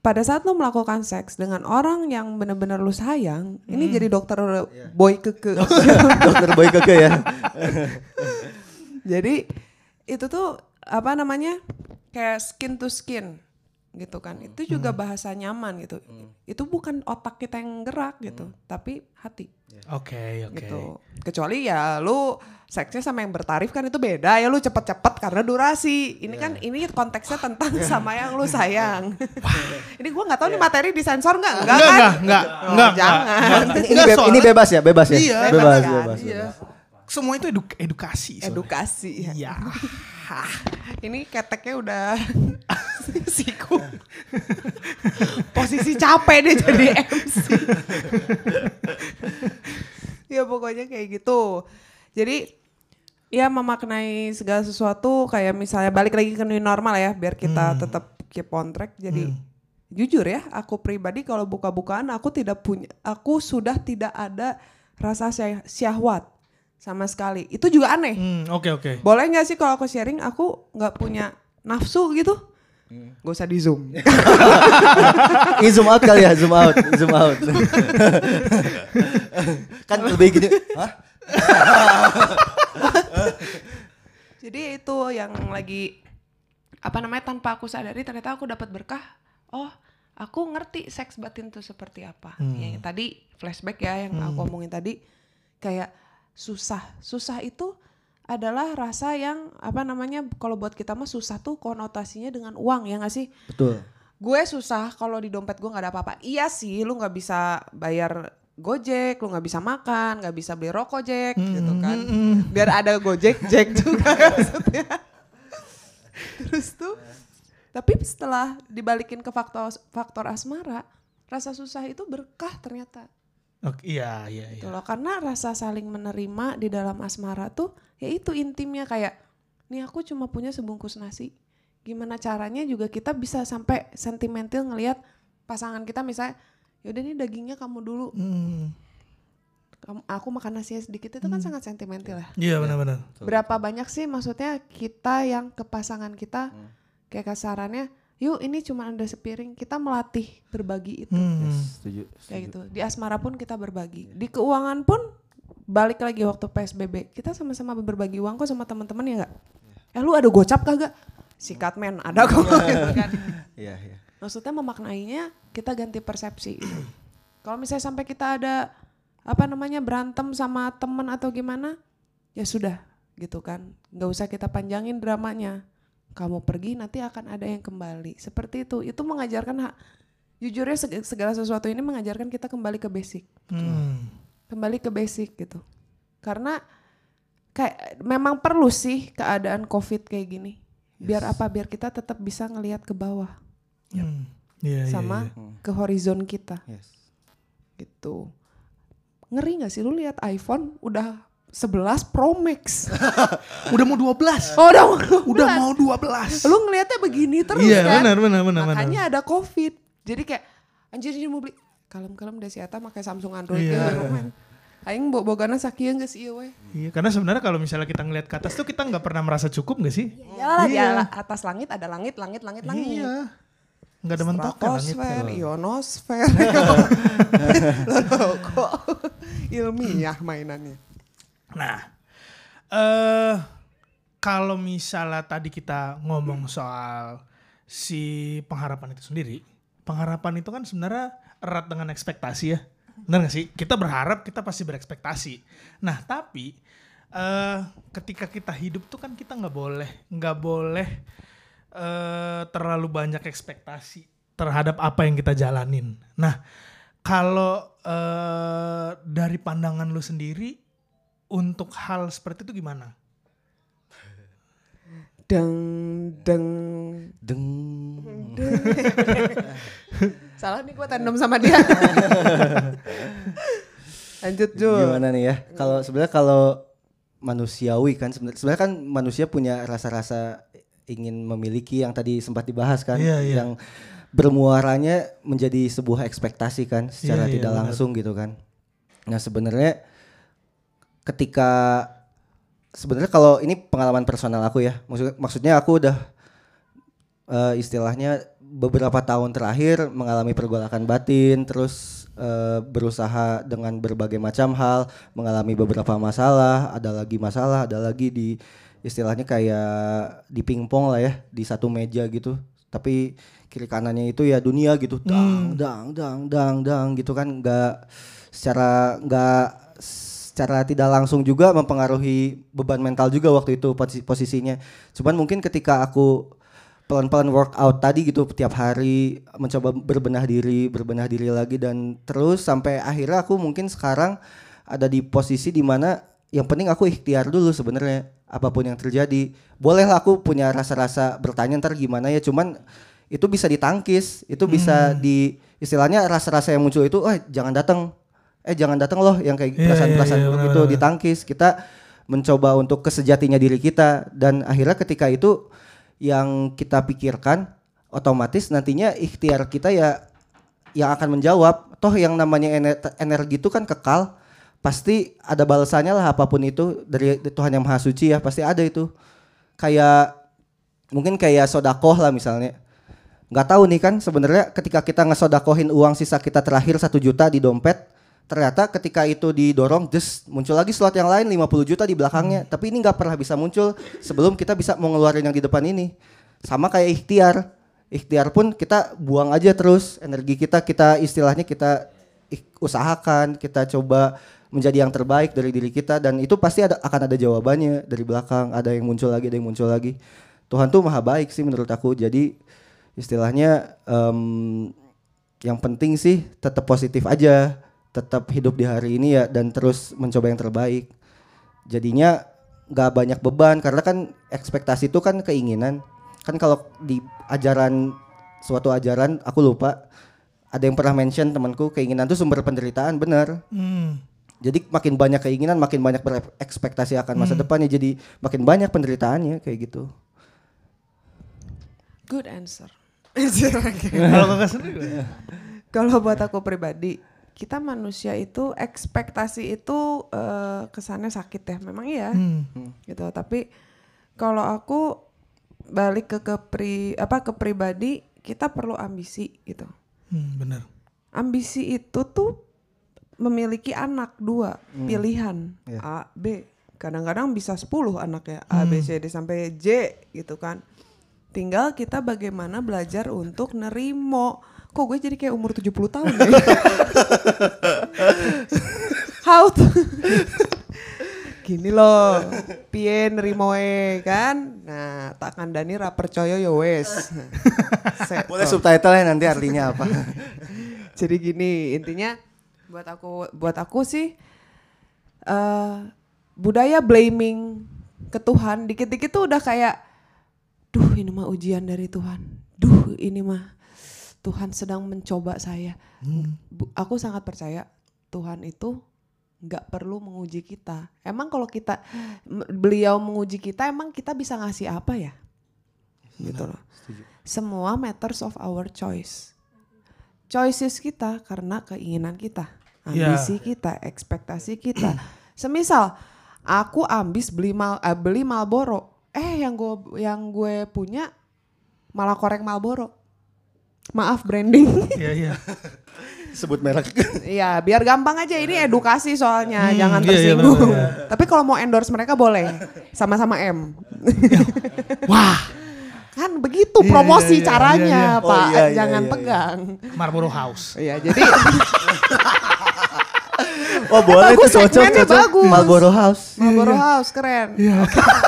pada saat lo melakukan seks dengan orang yang benar-benar lu sayang, ini jadi dokter boy keke.
Dokter Boy Keke ya.
jadi itu tuh apa namanya kayak skin to skin gitu kan. Itu juga bahasa nyaman gitu. Itu bukan otak kita yang gerak gitu, tapi hati
Oke, oke.
gitu. Kecuali ya lu seksnya sama yang bertarif kan itu beda ya lu cepet-cepet karena durasi. Ini kan ini konteksnya tentang sama yang lu sayang. ini gua nggak tahu nih materi disensor nggak? Enggak,
Enggak,
kan?
enggak, enggak,
Oh,
enggak,
jangan.
enggak.
ini, ini,
Enggak,
be- ini bebas ya, bebas ya.
Iya,
bebas,
bebas kan?
bebas,
Iya.
bebas.
Semua itu eduk- edukasi. soalnya.
Edukasi. ya.
Iya.
Ini keteknya udah siku. Posisi capek deh jadi MC. ya pokoknya kayak gitu. Jadi ya memaknai segala sesuatu kayak misalnya balik lagi ke new normal ya biar kita tetap keep on track. Jadi jujur ya, aku pribadi kalau buka-bukaan aku tidak punya aku sudah tidak ada rasa syah- syahwat sama sekali. Itu juga aneh.
Hmm, oke, oke.
Boleh nggak sih kalau aku sharing aku nggak punya nafsu gitu? Gak usah di zoom.
Ini zoom out kali ya, zoom out, zoom out. kan lebih gini, hah?
Jadi itu yang lagi apa namanya tanpa aku sadari ternyata aku dapat berkah. Oh, aku ngerti seks batin itu seperti apa. Yang tadi flashback ya yang aku omongin tadi kayak susah. Susah itu adalah rasa yang apa namanya kalau buat kita mah susah tuh konotasinya dengan uang ya nggak sih?
Betul.
gue susah kalau di dompet gue nggak ada apa-apa. Iya sih, lu nggak bisa bayar Gojek, lu nggak bisa makan, nggak bisa beli rokok Jack, gitu kan. Biar ada Gojek Jack juga maksudnya. Terus tuh, tapi setelah dibalikin ke faktor faktor asmara, rasa susah itu berkah ternyata.
Oke, iya, iya, iya.
Gitu loh. Karena rasa saling menerima di dalam asmara tuh, ya itu intimnya kayak, nih aku cuma punya sebungkus nasi. Gimana caranya juga kita bisa sampai sentimental ngelihat pasangan kita misalnya, yaudah nih dagingnya kamu dulu,
Hmm,
kamu, aku makan nasinya sedikit itu kan sangat sentimental ya.
Iya, benar-benar.
Berapa banyak sih maksudnya kita yang ke pasangan kita kayak kasarannya, yuk ini cuma ada sepiring, kita melatih berbagi itu.
Hmm.
Setuju.
kayak gitu. Di asmara pun kita berbagi. Di keuangan pun balik lagi waktu psbb kita sama-sama berbagi uang kok sama teman-teman ya nggak? Eh lu ada gocap kagak? Sikat men. Ada kok. Gitu kan.
Iya, iya.
maksudnya memaknainya kita ganti persepsi gitu. kalau misalnya sampai kita ada apa namanya berantem sama teman atau gimana ya sudah gitu kan. Nggak usah kita panjangin dramanya kamu pergi nanti akan ada yang kembali. Seperti itu. Itu mengajarkan hak jujurnya seg- segala sesuatu ini mengajarkan kita kembali ke basic.
Hmm.
kembali ke basic gitu. Karena kayak memang perlu sih keadaan covid kayak gini. Biar apa? Biar kita tetap bisa ngelihat ke bawah.
Hmm. Iya, iya,
sama
iya.
ke horizon kita.
Yes.
gitu. Ngeri nggak sih? Lu lihat iPhone udah 11 Pro Max
Udah mau 12.
oh udah mau
Udah mau 12.
lu ngelihatnya begini terus
Iya,
kan
benar, benar, benar, benar.
makanya ada covid jadi kayak anjir ini mau beli kalem-kalem deh si Eta pakai Samsung Android
Iya.
yeah. Aing bo bogana sakieu geus ieu we.
Iya, karena sebenarnya kalau misalnya kita ngelihat ke atas tuh kita nggak pernah merasa cukup nggak sih?
Iyalah di
Iya.
atas langit ada langit, langit, langit, langit.
Iya. Nggak ada mentoknya langit.
Stratosfer, ionosfer. Loh, kok ilmiah mainannya.
Nah, eh kalau misalnya tadi kita ngomong soal si pengharapan itu sendiri, pengharapan itu kan sebenarnya erat dengan ekspektasi ya. Benar gak sih? Kita berharap, kita pasti berekspektasi. Nah, tapi eh ketika kita hidup tuh kan kita nggak boleh, nggak boleh eh terlalu banyak ekspektasi terhadap apa yang kita jalanin. Nah, kalau eh dari pandangan lu sendiri, untuk hal seperti itu gimana?
Deng deng.
Deng.
Salah nih gue tandem sama dia. Lanjut Jul.
Gimana nih ya? Kalau sebenarnya kalau manusiawi kan sebenarnya kan manusia punya rasa-rasa ingin memiliki yang tadi sempat dibahas kan
Iya, iya.
yang bermuaranya menjadi sebuah ekspektasi kan secara
Iya, iya,
tidak
benar.
langsung gitu kan. Nah, sebenarnya ketika sebenarnya kalau ini pengalaman personal aku ya. Maksud, maksudnya aku udah eh, istilahnya beberapa tahun terakhir mengalami pergolakan batin, terus eh, berusaha dengan berbagai macam hal, mengalami beberapa masalah, ada lagi masalah, ada lagi di istilahnya kayak di pingpong lah ya, di satu meja gitu. Tapi kiri kanannya itu ya dunia gitu, dang dang dang dang dang gitu kan, nggak secara nggak secara tidak langsung juga mempengaruhi beban mental juga waktu itu posi- posisinya. Cuman mungkin ketika aku pelan-pelan workout tadi gitu tiap hari mencoba berbenah diri, berbenah diri lagi dan terus sampai akhirnya aku mungkin sekarang ada di posisi di mana yang penting aku ikhtiar dulu sebenarnya apa pun yang terjadi. Bolehlah aku punya rasa-rasa bertanya ntar gimana ya, cuman itu bisa ditangkis, itu bisa di istilahnya rasa-rasa yang muncul itu, eh jangan datang, eh jangan datang loh yang kayak
Iya,
perasaan-perasaan
iya, iya,
buruk
benar,
itu
benar.
ditangkis. Kita mencoba untuk kesejatinya diri kita. Dan akhirnya ketika itu yang kita pikirkan otomatis nantinya ikhtiar kita ya yang akan menjawab toh yang namanya ener- energi itu kan kekal. Pasti ada balasannya lah apa pun itu. Dari Tuhan yang maha suci ya pasti ada itu. Kayak mungkin kayak sodakoh lah misalnya. Nggak tahu nih kan sebenarnya ketika kita ngesodakohin uang sisa kita terakhir satu juta di dompet ternyata ketika itu didorong just muncul lagi slot yang lain 50 juta di belakangnya. Tapi ini nggak pernah bisa muncul sebelum kita bisa mau ngeluarin yang di depan ini. Sama kayak ikhtiar. Ikhtiar pun kita buang aja terus. Energi kita kita istilahnya kita usahakan kita coba menjadi yang terbaik dari diri kita. Dan itu pasti ada akan ada jawabannya dari belakang. Ada yang muncul lagi ada yang muncul lagi. Tuhan tuh maha baik sih menurut aku. Jadi istilahnya em, yang penting sih tetap positif aja tetap hidup di hari ini ya dan terus mencoba yang terbaik jadinya nggak banyak beban karena kan ekspektasi itu kan keinginan kan kalau di ajaran suatu ajaran aku lupa ada yang pernah mention temanku keinginan itu sumber penderitaan benar
Hmm.
jadi makin banyak keinginan makin banyak berekspektasi akan masa depannya jadi makin banyak penderitaannya kayak gitu
Good answer.
Kalau kakak sendiri?
Kalau buat aku pribadi, kita manusia itu ekspektasi itu eh, kesannya sakit ya. Memang iya.
Hmm.
gitu tapi kalau aku balik ke kepri apa ke pribadi kita perlu ambisi gitu
Hmm, bener.
ambisi itu tuh memiliki anak dua pilihan
Iya.
A B kadang-kadang bisa 10 anaknya A B C D sampai J gitu kan tinggal kita bagaimana belajar untuk nerimo kok gue jadi kayak umur 70 tahun ya? How to gini loh piye nerimoe kan? Nah tak kandani ra percaya ya wes.
Boleh subtitle nanti artinya apa?
Jadi gini intinya buat aku buat aku sih eh budaya blaming ke Tuhan dikit-dikit tuh udah kayak duh ini mah ujian dari Tuhan. Duh ini mah Tuhan sedang mencoba saya. Bu- aku sangat percaya Tuhan itu nggak perlu menguji kita. Emang kalau kita beliau menguji kita emang kita bisa ngasih apa ya? Gitu loh. Semua matters of our choice. Choices kita karena keinginan kita,
Iya.
ambisi kita, ekspektasi kita. Semisal aku ambis beli mal, eh, beli Marlboro, eh yang gue yang gue punya malah korek Marlboro. Maaf branding.
Iya iya.
Sebut merek.
Iya, biar gampang aja ini edukasi soalnya,
Hmm,
jangan
iya, iya,
tersinggung.
benar-benar.
Tapi kalau mau endorse mereka boleh, sama-sama M.
Wah,
kan begitu
Iya,
promosi
iya, iya,
caranya,
iya, iya.
Oh,
Pak.
iya, iya,
jangan
iya, iya.
pegang.
Marlboro House.
Iya, jadi
Oh boleh
Bagus,
tuh cocok cocok.
bagus.
Marlboro House.
Marlboro House keren.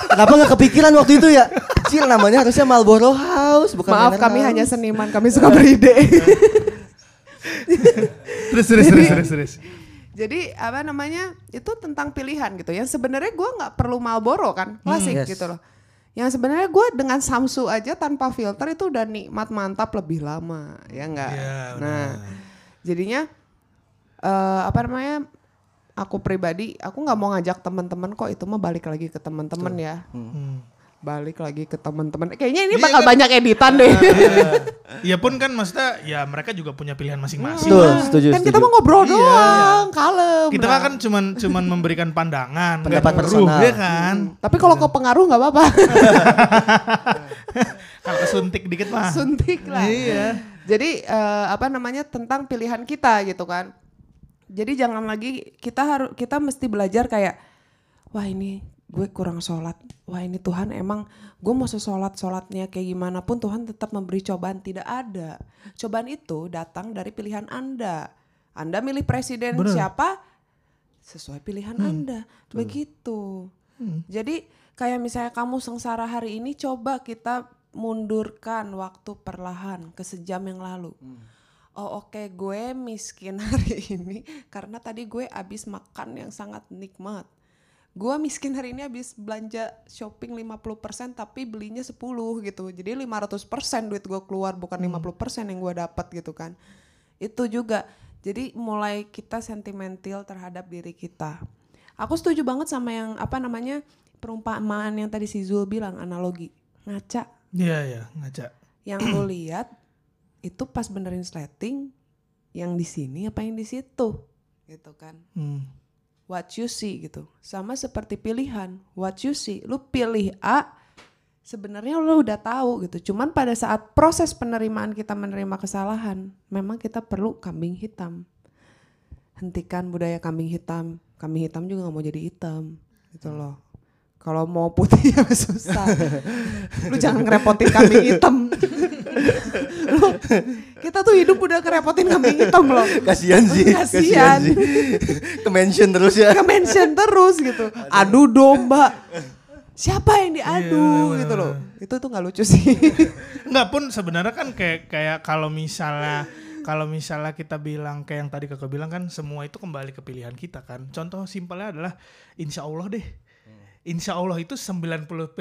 Kenapa nggak kepikiran waktu itu ya? Kecil namanya harusnya Marlboro House bukan
Maaf kami
House.
hanya seniman, kami suka beride.
Terus terus terus terus terus.
Jadi apa namanya itu tentang pilihan gitu. Yang sebenarnya gue nggak perlu Marlboro kan, klasik
yes.
gitu loh. Yang sebenarnya gue dengan Samsu aja tanpa filter itu udah nikmat mantap lebih lama, ya enggak.
Iya,
nah, jadinya eh apa namanya? Aku pribadi, aku nggak mau ngajak teman-teman kok itu mah balik lagi ke teman-teman ya.
Hmm.
Balik lagi ke teman-teman. Kayaknya ini bakal banyak editan deh.
Iya pun kan maksudnya ya mereka juga punya pilihan masing-masing.
Setuju,
kan
setuju.
kita mau ngobrol doang, kalem.
Kita
nah.
mah kan cuman cuman memberikan pandangan,
Pendapat personal.
ya kan.
Tapi kalau kepengaruh nggak apa-apa.
Kalau kesuntik dikit mah.
Suntik lah.
Iya.
Jadi eh, apa namanya tentang pilihan kita gitu kan. Jadi jangan lagi kita harus kita mesti belajar kayak wah ini gue kurang sholat. Wah ini Tuhan emang gue mau sesolat sholatnya kayak gimana pun Tuhan tetap memberi cobaan tidak ada. Cobaan itu datang dari pilihan anda. Anda milih presiden siapa sesuai pilihan anda. Begitu. Jadi kayak misalnya kamu sengsara hari ini coba kita mundurkan waktu perlahan ke sejam yang lalu. Oh oke gue miskin hari ini karena tadi gue abis makan yang sangat nikmat. Gue miskin hari ini habis belanja shopping 50% tapi belinya 10 gitu. Jadi 500% duit gue keluar bukan 50% yang gue dapat gitu kan. Itu juga. Jadi mulai kita sentimental terhadap diri kita. Aku setuju banget sama yang apa namanya perumpamaan yang tadi si Zul bilang analogi. Ngaca
Iya iya ngaca.
yang lu lihat itu pas benerin sleting yang di sini apa yang di situ? Gitu kan.
Hmm.
what you see gitu. Sama seperti pilihan. What you see. Lu pilih A sebenarnya lu udah tahu gitu. Cuman pada saat proses penerimaan kita menerima kesalahan memang kita perlu kambing hitam. Hentikan budaya kambing hitam. Kambing hitam juga nggak mau jadi hitam gitu loh. Kalau mau putih ya susah. Lu jangan ngerepotin kambing hitam lu, kita tuh hidup udah kerepotin kambing hitam loh
Kasian sih,
Kasian.
kasian sih. Ke mention terus ya.
ke mention terus gitu adu domba siapa yang diadu
Iya,
gitu loh itu tuh nggak lucu sih
Enggak pun sebenarnya kan kayak kayak kalau misalnya kalau misalnya kita bilang kayak yang tadi kakak bilang kan semua itu kembali ke pilihan kita kan. Contoh simpelnya adalah insya Allah deh. Insya Allah itu 99%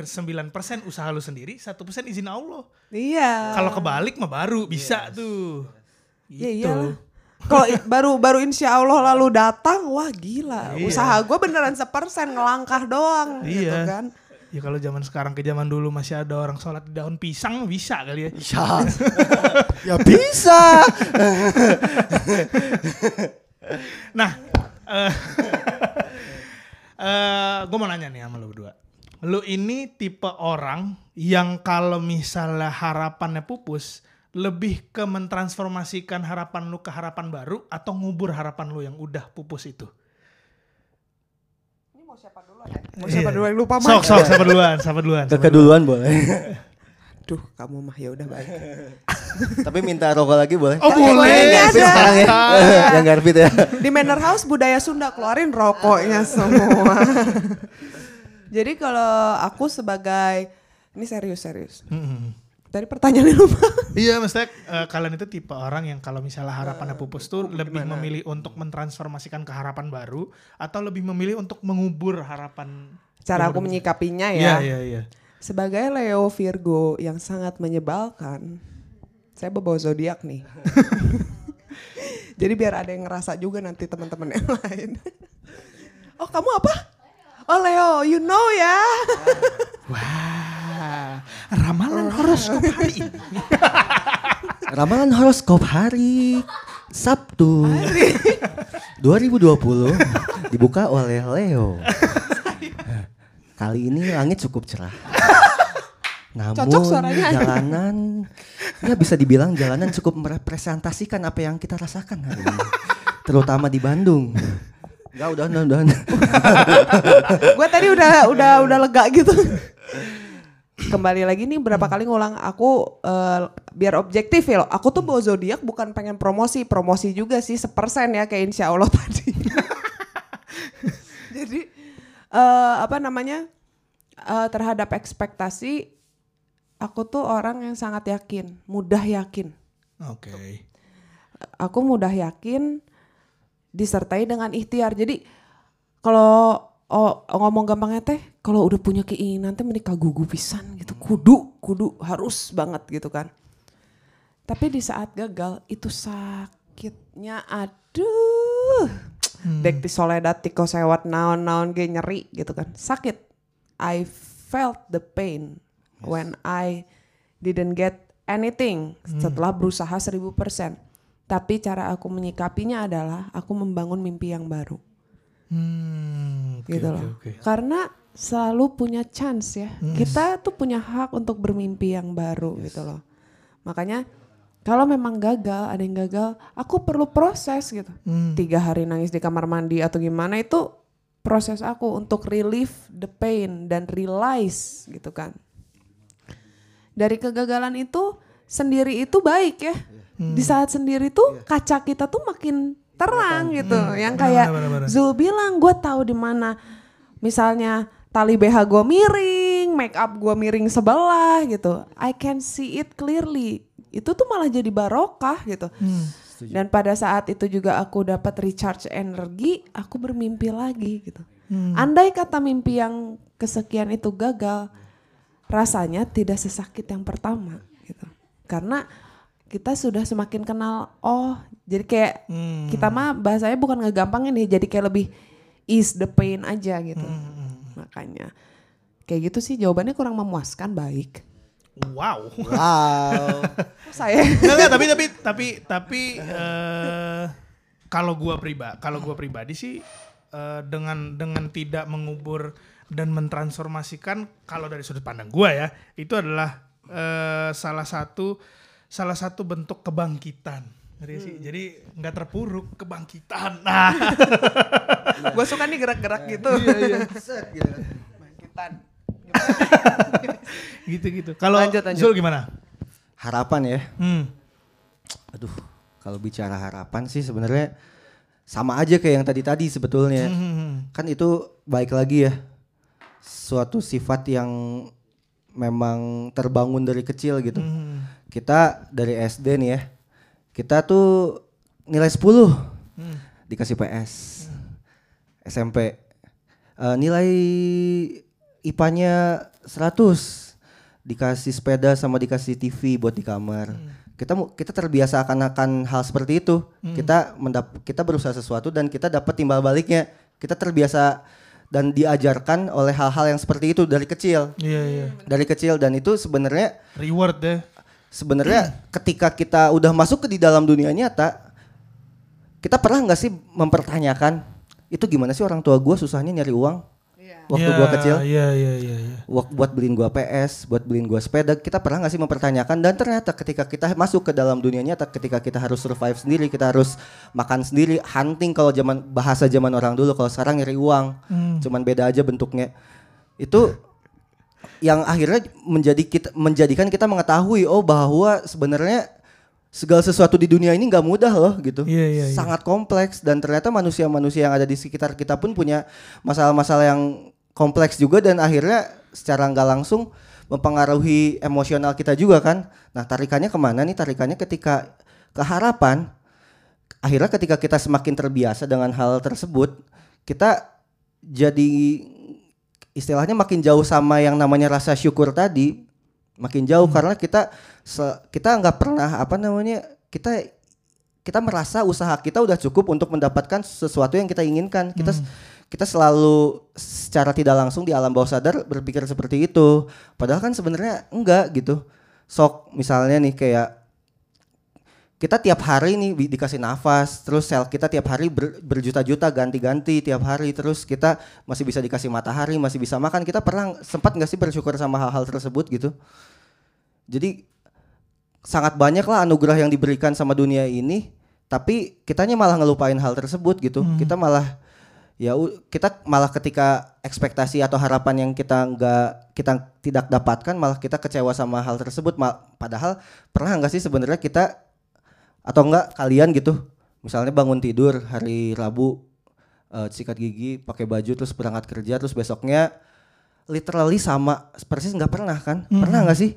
usaha lu sendiri, 1% izin Allah.
iya
Kalau kebalik mah baru bisa tuh.
ya
Gitu.
iyalah kalau baru baru insya Allah lalu datang wah gila
Iya.
usaha gue beneran sepersen ngelangkah doang gitu
Iya.
kan
Ya kalau zaman sekarang ke zaman dulu masih ada orang sholat di daun pisang bisa kali ya.
Bisa. ya bisa.
Nah, eh eh gue mau nanya nih sama lu berdua. Lu ini tipe orang yang kalau misalnya harapannya pupus, lebih ke mentransformasikan harapan lu ke harapan baru atau ngubur harapan lu yang udah pupus itu?
ini mau siapa dulu ya mau siapa
Iya.
dulu yang lupa mah
Sok, sok, siapa duluan, siapa duluan. siapa
Kakak duluan boleh.
duh kamu mah ya udah baik
Tapi minta rokok lagi boleh.
Oh, boleh.
ini
Yang
ada.
sekarang ya. Yang Garfit ya.
di Manor House budaya Sunda keluarin rokoknya semua. Jadi kalau aku sebagai ini serius serius. Tadi pertanyaannya lupa.
Iya, maksudnya eh, kalian itu tipe orang yang kalau misalnya harapannya pupus tuh lebih memilih untuk mentransformasikan ke harapan baru atau lebih memilih untuk mengubur harapan
Cara aku menyikapinya
Iya,
ya.
iya, iya.
Sebagai Leo Virgo yang sangat menyebalkan, saya bawa zodiak nih. Jadi biar ada yang ngerasa juga nanti teman-teman yang lain. oh kamu apa? Oh Leo, you know ya.
Wah, ramalan horoskop hari ini.
Ramalan horoskop hari Sabtu 2020 dibuka oleh Leo. Kali ini langit cukup cerah. Namun
Cocok suaranya.
jalanan ya bisa dibilang jalanan cukup merepresentasikan apa yang kita rasakan hari ini. Terutama di Bandung. Enggak udah udah udah.
gue tadi udah udah udah lega gitu. Kembali lagi nih berapa kali ngulang aku eh, biar objektif ya loh. Aku tuh bawa zodiak bukan pengen promosi, promosi juga sih sepersen ya kayak insya Allah tadi. Jadi eh, apa namanya eh, terhadap ekspektasi aku tuh orang yang sangat yakin, mudah yakin.
Oke.
Aku mudah yakin disertai dengan ikhtiar. Jadi kalau oh, ngomong gampangnya teh, kalau udah punya keinginan teh menikah gugu pisan gitu. Kudu, kudu harus banget gitu kan. Tapi di saat gagal itu sakitnya aduh. Dek di soledad tiko sewat naon-naon ge nyeri gitu kan. Sakit. I felt the pain when I didn't get anything setelah berusaha 1000%. Tapi cara aku menyikapinya adalah aku membangun mimpi yang baru
Hmm, oke,
gitu loh.
oke.
Karena selalu punya chance ya. Kita tuh punya hak untuk bermimpi yang baru gitu loh. Makanya kalau memang gagal, ada yang gagal, aku perlu proses gitu.
Hmm.
Tiga hari nangis di kamar mandi atau gimana itu proses aku untuk relieve the pain dan realize gitu kan. Dari kegagalan itu sendiri itu baik ya. Di saat sendiri tuh kaca kita tuh makin terang gitu. Yang kayak. Zul bilang gue tahu di mana misalnya tali BH gue miring, make up gue miring sebelah gitu. I can see it clearly. Itu tuh malah jadi barokah gitu. Dan pada saat itu juga aku dapat recharge energi, aku bermimpi lagi gitu. Andai kata mimpi yang kesekian itu gagal, rasanya tidak sesakit yang pertama gitu. Karena kita sudah semakin kenal oh jadi kayak
Hmm.
kita mah bahasanya bukan ngegampangin nih jadi kayak lebih ease the pain aja gitu. Makanya kayak gitu sih jawabannya kurang memuaskan baik.
Wow.
Wow.
Saya
Nggak, nggak, tapi tapi tapi tapi eh, kalau gua pribadi kalau gua pribadi sih eh, dengan dengan tidak mengubur dan mentransformasikan kalau dari sudut pandang gua ya itu adalah eh, salah satu salah satu bentuk kebangkitan Ngerti sih? Jadi nggak terpuruk kebangkitan. Nah,
gue suka nih gerak-gerak gitu.
Set, gitu kan.
Bangkitan.
gitu-gitu. Kalau
Lanjut, lanjut.
Zul gimana?
Harapan ya.
Hmm.
Aduh, kalau bicara harapan sih sebenarnya sama aja kayak yang tadi-tadi sebetulnya.
Hmm.
Kan itu baik lagi ya. Suatu sifat yang memang terbangun dari kecil gitu.
Hmm.
Kita dari SD nih ya. Kita tuh nilai 10
Hmm.
dikasih PS. SMP Eh, nilai IPA-nya 100 dikasih sepeda sama dikasih TV buat di kamar. Kita mu- kita terbiasa akan akan hal seperti itu. Kita mendap kita berusaha sesuatu dan kita dapat timbal baliknya. Kita terbiasa dan diajarkan oleh hal-hal yang seperti itu dari kecil.
Iya iya.
Dari kecil dan itu sebenarnya
Reward deh.
sebenarnya ketika kita udah masuk ke di dalam dunia nyata kita pernah nggak sih mempertanyakan itu gimana sih orang tua gue susahnya nyari uang waktu
Iya,
gua kecil
Iya iya iya.
buat beliin gua PS buat beliin gua sepeda kita pernah nggak sih mempertanyakan dan ternyata ketika kita masuk ke dalam dunia nyata ketika kita harus survive sendiri kita harus makan sendiri hunting kalau zaman bahasa zaman orang dulu kalau sekarang nyari uang
Hmm.
cuman beda aja bentuknya itu yang akhirnya menjadi kita menjadikan kita mengetahui oh bahwa sebenarnya segala sesuatu di dunia ini nggak mudah loh gitu
Iya, iya, iya.
sangat kompleks dan ternyata manusia-manusia yang ada di sekitar kita pun punya masalah-masalah yang kompleks juga dan akhirnya secara nggak langsung mempengaruhi emosional kita juga kan. Nah tarikannya ke mana nih? Tarikannya ketika keharapan akhirnya ketika kita semakin terbiasa dengan hal tersebut kita jadi istilahnya makin jauh sama yang namanya rasa syukur tadi makin jauh karena kita kita nggak pernah apa namanya kita kita merasa usaha kita udah cukup untuk mendapatkan sesuatu yang kita inginkan. Kita kita selalu secara tidak langsung di alam bawah sadar berpikir seperti itu padahal kan sebenarnya enggak gitu sok misalnya nih kayak kita tiap hari nih bi- dikasih nafas, terus sel kita tiap hari ber- berjuta-juta ganti-ganti tiap hari, terus kita masih bisa dikasih matahari, masih bisa makan. Kita pernah sempat nggak sih bersyukur sama hal-hal tersebut gitu? Jadi sangat banyak lah anugerah yang diberikan sama dunia ini, tapi kitanya malah ngelupain hal tersebut gitu. Kita malah ya kita malah ketika ekspektasi atau harapan yang kita nggak kita tidak dapatkan malah kita kecewa sama hal tersebut. Ma- padahal pernah nggak sih sebenarnya kita atau enggak kalian gitu misalnya bangun tidur hari Rabu eh, sikat gigi pakai baju terus berangkat kerja terus besoknya literally sama persis nggak pernah kan? Pernah nggak sih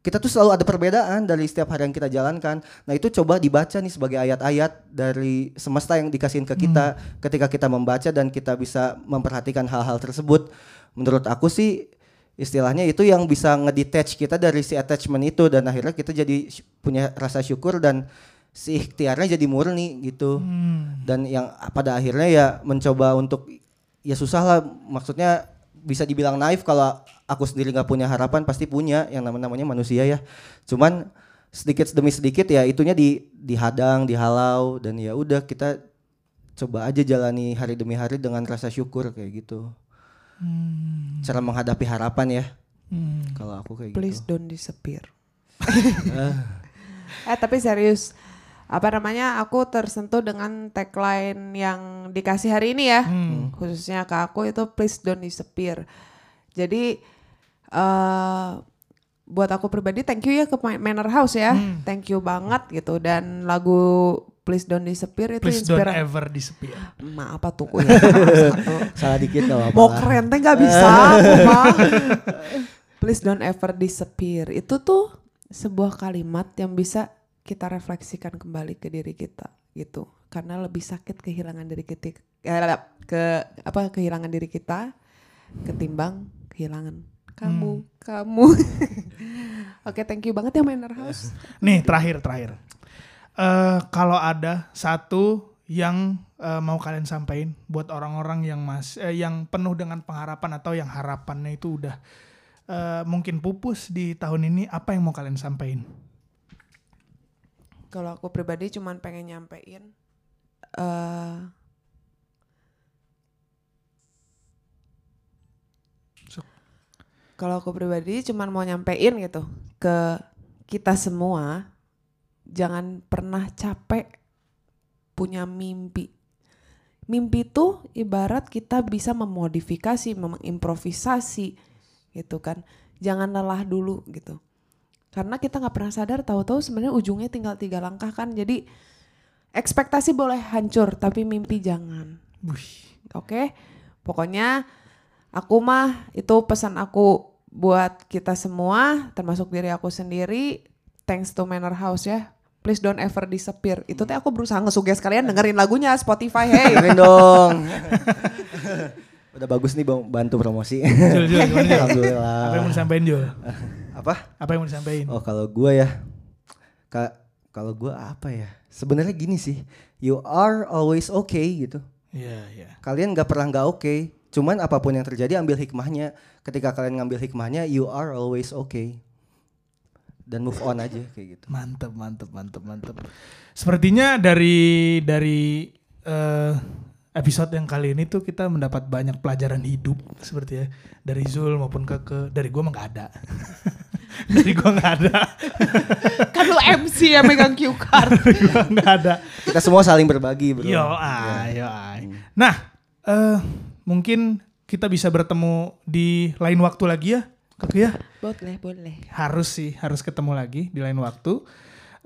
kita tuh selalu ada perbedaan dari setiap hari yang kita jalankan. Nah itu coba dibaca nih sebagai ayat-ayat dari semesta yang dikasihin ke kita ketika kita membaca dan kita bisa memperhatikan hal-hal tersebut. Menurut aku sih istilahnya itu yang bisa ngedetach kita dari si attachment itu dan akhirnya kita jadi punya rasa syukur dan si ikhtiarnya jadi murni gitu. Dan yang pada akhirnya ya mencoba untuk ya susah lah maksudnya bisa dibilang naif kalau aku sendiri nggak punya harapan pasti punya yang nama namanya manusia ya. Cuman sedikit demi sedikit ya itunya di dihadang dihalau dan ya udah kita coba aja jalani hari demi hari dengan rasa syukur kayak gitu. Cara menghadapi harapan ya.
Hmm.
kalau aku kayak
Please
gitu.
don't disappear. eh tapi serius, apa namanya? Aku tersentuh dengan tagline yang dikasih hari ini ya, khususnya ke aku itu please don't disappear. Jadi eh buat aku pribadi thank you ya ke Ma- Manor House ya, thank you banget gitu dan lagu please don't disappear itu
Please don't
inspirasi.
ever disappear.
Ma apa tuh? ya?
Salah dikit apa-apa
Mau keren teh nggak bisa mah. Please don't ever disappear. Itu tuh sebuah kalimat yang bisa kita refleksikan kembali ke diri kita gitu. Karena lebih sakit kehilangan diri kita eh, ke apa kehilangan diri kita ketimbang kehilangan kamu, kamu. Oke, thank you banget ya Manor House.
Nih terakhir terakhir. Eh kalau ada satu yang eh, mau kalian sampaikan buat orang-orang yang mas eh, yang penuh dengan pengharapan atau yang harapannya itu udah eh, mungkin pupus di tahun ini, apa yang mau kalian sampaikan?
Kalau aku pribadi cuman pengen nyampein eh
Sok.
Kalau aku pribadi cuman mau nyampein gitu ke kita semua jangan pernah capek punya mimpi. Mimpi itu ibarat kita bisa memodifikasi, mengimprovisasi gitu kan. Jangan lelah dulu gitu. Karena kita nggak pernah sadar tahu-tahu sebenarnya ujungnya tinggal tiga langkah kan. Jadi ekspektasi boleh hancur tapi mimpi jangan. Oke. Pokoknya aku mah itu pesan aku buat kita semua termasuk diri aku sendiri. Thanks to Manor House ya. Please don't ever disappear. Itu teh aku berusaha ngesuges kalian dengerin lagunya Spotify. Hey.
Dengerin dong udah bagus nih Bang, bantu promosi
Jul, Jul?
alhamdulillah
Apa yang mau disampaikan Jul?
Apa
Apa yang mau disampaikan?
Oh kalau gue ya, ka- kalau gue apa ya? Sebenarnya gini sih, you are always okay gitu.
Iya, iya.
Kalian gak pernah gak oke. Cuman apa pun yang terjadi ambil hikmahnya. Ketika kalian ngambil hikmahnya, you are always okay. Dan move on aja kayak gitu.
Mantep, mantep, mantep, mantep. Sepertinya dari dari eh, episode yang kali ini tuh kita mendapat banyak pelajaran hidup seperti ya dari Zul maupun Keke. Dari gua mah nggak ada. dari gua nggak ada.
kan lu MC yang megang cue card.
Gua nggak ada.
Kita semua saling berbagi bro.
Yo, ay, yo, ay. Nah, eh mungkin kita bisa bertemu di lain waktu lagi ya, Keke ya.
boleh, boleh.
harus sih harus ketemu lagi di lain waktu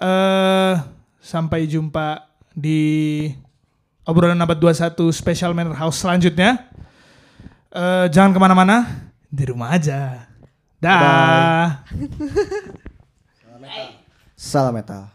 eh sampai jumpa di obrolan abad 21 special Manor House selanjutnya eh jangan ke mana-mana di rumah aja dah
Salam metal.